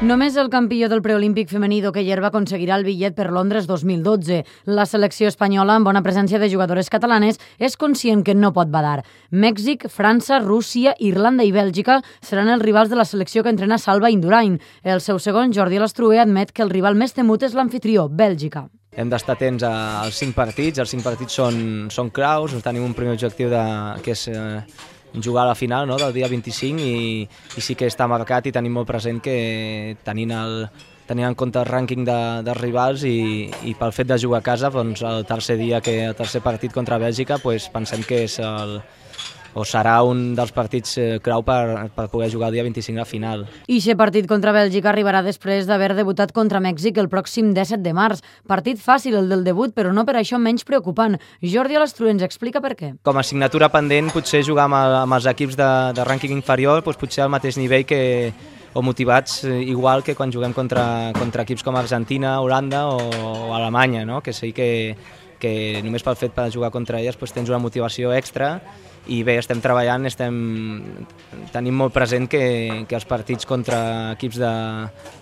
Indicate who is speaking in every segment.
Speaker 1: Només el campió del preolímpic femení d'hoquei herba aconseguirà el bitllet per Londres 2012. La selecció espanyola, amb bona presència de jugadores catalanes, és conscient que no pot badar. Mèxic, França, Rússia, Irlanda i Bèlgica seran els rivals de la selecció que entrena Salva Indurain. El seu segon, Jordi Alastrué, admet que el rival més temut és l'anfitrió, Bèlgica.
Speaker 2: Hem d'estar atents als cinc partits, els cinc partits són, són claus, tenim un primer objectiu de, que és eh, jugar a la final no, del dia 25 i, i sí que està marcat i tenim molt present que tenint, el, tenint en compte el rànquing de, dels rivals i, i pel fet de jugar a casa, doncs, el tercer dia, que el tercer partit contra Bèlgica, doncs, pensem que és el, o serà un dels partits eh, clau per, per poder jugar el dia 25 a final.
Speaker 1: I aquest partit contra Bèlgica arribarà després d'haver debutat contra Mèxic el pròxim 17 de març. Partit fàcil el del debut, però no per això menys preocupant. Jordi Alastrué ens explica per què.
Speaker 2: Com a assignatura pendent, potser jugar amb, amb els equips de, de rànquing inferior, doncs potser al mateix nivell que, o motivats eh, igual que quan juguem contra, contra equips com Argentina, Holanda o, o Alemanya, no? que sé que, que només pel fet de jugar contra elles doncs, tens una motivació extra i bé, estem treballant, estem, tenim molt present que, que els partits contra equips de,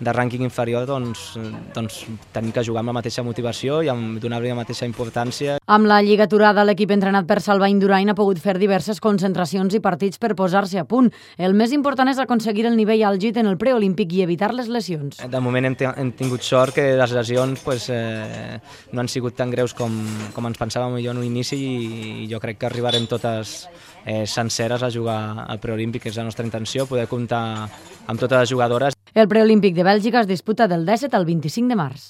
Speaker 2: de rànquing inferior doncs, doncs tenim que jugar amb la mateixa motivació i amb donar-li la mateixa importància.
Speaker 1: Amb la Lliga aturada, l'equip entrenat per Salva Indurain ha pogut fer diverses concentracions i partits per posar-se a punt. El més important és aconseguir el nivell àlgid en el preolímpic i evitar les lesions.
Speaker 2: De moment hem, hem tingut sort que les lesions pues, eh, no han sigut tan greus com, com ens pensàvem millor en un inici i jo crec que arribarem totes eh, senceres a jugar al preolímpic, és la nostra intenció, poder comptar amb totes les jugadores.
Speaker 1: El preolímpic de Bèlgica es disputa del 17 al 25 de març.